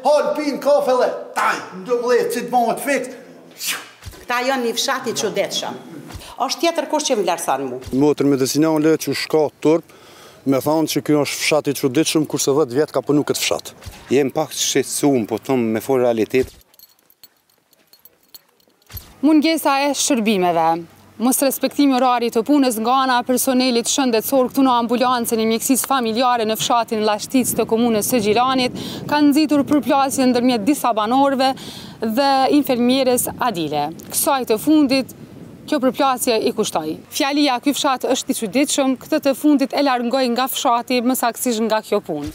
Hal pin kafe dhe taj, ndo vllë, që të bëmë të fikt. Këta janë një fshat i çuditshëm. Është tjetër kush që më vlerëson mu. Motër medicinale që shka turp, me thonë që ky është fshat i çuditshëm kurse 10 vjet ka punu n'këtë fshat. Jem pak i shqetsum, po thom me fol realitetin. Mungesa e shërbimeve, mosrespektimi i orarit të punës nga ana e personelit shëndetësor këtu në ambulancën e mjekësisë familjare në fshatin Llashticë të komunës së Gjilanit, kanë nxitur përplasje ndërmjet disa banorëve dhe infermieres Adile. Kësaj të fundit, kjo përplasje i kushtoi. Fjalia ky fshat është i çuditshëm, këtë të fundit e largoi nga fshati, më saktësisht nga kjo punë.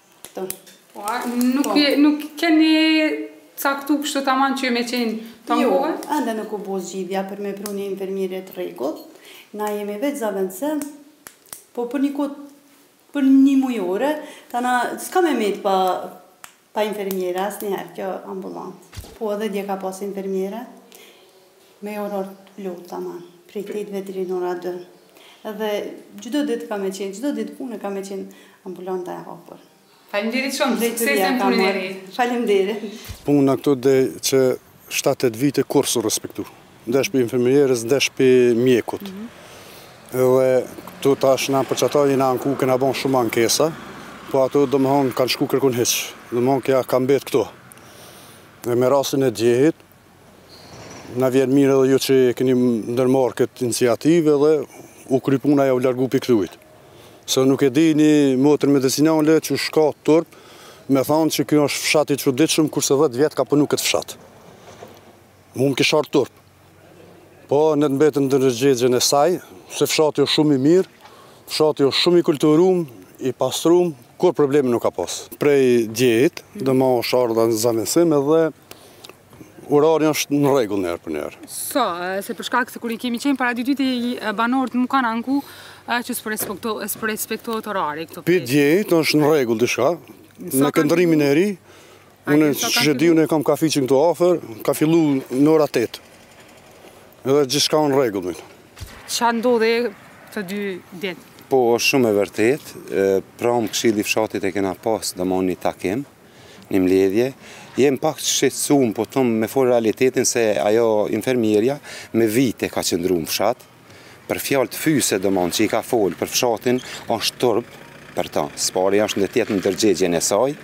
Këtu. Po, nuk, po. nuk keni caktu kështu të aman që ju me qenë të jo, angazhu? Jo, ende nuk u bo zgjidhja për me pru një infermiere t'rregullt. Na jemi veç zavendëse, po për një kohë, për një muj ore, tana, s'ka me metë pa, pa infermiere, asnjëherë kjo ambulancë. Po edhe dje ka pas infermiere. Me orar t'plotë domethanë prej tetëve deri në ora dy dhe çdo ditë ka me qenë çdo ditë pune ka me qenë ambulanca e hapur. Faleminderit shumë, suksese në punën e re. Faleminderit. Puna këtu qe 7-8 vite kurrë s'u respektu. Ndesh pi infermieres, ndesh pi mjekut. Dhe këtu tash na për qëta jena anku, kena bo shumë ankesa, po ato domethonë kanë shku kërkun hiç, domethonë kjo ka mbetë këtu. Dhe me rasin e djeshit, Na vjen mirë edhe ju që keni ndërmarrë këtë iniciativë edhe u kry puna ajo u largu pi këtuhit. Se nuk e di një motër medicinale që shka turp me thonë që ky është fshat i çuditshëm kurse 10 vjetë ka punu n'këtë fshat. Mu më kish ardhë turp. Po le të mbetet në ndërgjegjen e saj, se fshati është shumë i mirë, fshati është shumë i kulturum, i pastrum, kurrë probleme nuk ka pas. Prej djeshit, domethanë është ardhë një zavendsim edhe Orari është në rregull njëherë për njëherë. Se, se për shkak se kur kemi qenë para dy ditë banorët u kanë anku, që s'po respektohet orari këtu. Prej dje është në rregull gjithçka. Me këtë ndërrimin e ri, unë që di unë e kam kafiçin këtu afër, ka fillu në ora 8. Edhe gjithçka në rregull. Ça ndodhi këto dy ditë? Po, është shumë e vërtetë. Pra, me këshillin e fshatit e kena pas, domon një takim. Një mbledhje, jem pak të shqetësuar, po thom me folë realitetin se ajo infermierja me vite ka qëndruar në fshat, për fjalët fyese domon që i ka folë për fshatin është turp për ta, s'pari është le të jetë në ndërgjegjen e saj,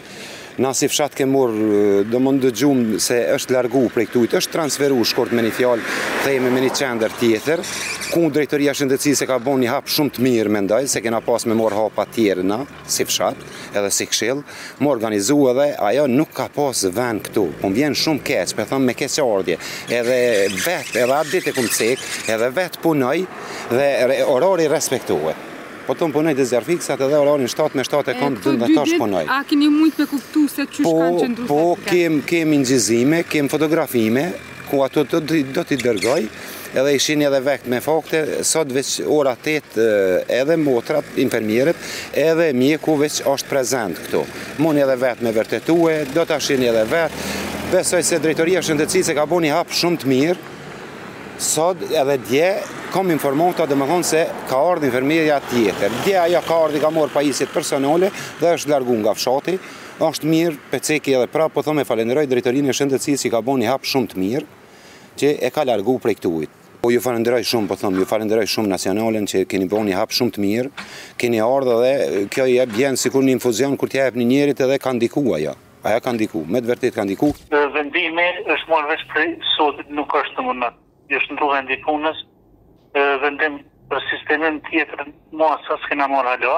na si fshat kemi marrë domon dëgjuam se është larguar prej këtuhit, është transferuar shkurt me një fjalë themi me një qendër tjetër, ku drejtoria e shëndetësisë e ka bërë një hap shumë të mirë mendoj, se kena pas me marrë hapa të tjerë na. si fshat edhe si këshill m'u organizu edhe ajo nuk ka pas vend këtu po më vjen shumë keq po them me keqardhje edhe vet edhe atë ditë e kom cek edhe vet punoj dhe orari respektohet po them punoj te zjarrfikësat edhe orarin 7 me 7 e kom edhe tash punoj. A keni mujtë me kuptu se çështë po kanë qëndru? Po, kem, kem inçizime, kem fotografime, ku ato do t'i dërgoj, edhe i shihni edhe vetë me fakte, sot veç ora 8 edhe motrat, infermieret, edhe mjeku veç është prezent këtu. Muni edhe vetë me vërtetue, do ta shihni edhe vetë, besoj se drejtoria e shëndetësisë ka bo një hap shumë të mirë, sot edhe dje, kom informata dhe më thonë se ka ardhë infermierja tjetër. Dje ajo ka ardhë i ka marrë pajisjet personale dhe është largun nga fshati, Është mirë, po e ceki edhe prapë po them e falenderoj Drejtorinë e Shëndetësisë që ka bo një hap shumë të mirë, që e ka largu prej këtuhit. Po ju falenderoj shumë, po them, ju falenderoj shumë Nacionalen që keni bo një hap shumë të mirë, keni ardhë edhe kjo i vjen sikur një infuzion kur t'ia jep njerit edhe ka ndiku ajo, ajo ka ndiku, me të vërtetë ka ndiku. Vendimi është marrë veç prej sotit, nuk është domethënë, i është ndrru vendi i punës, vendim për sistemim tjetër masa s'kena marrë hala.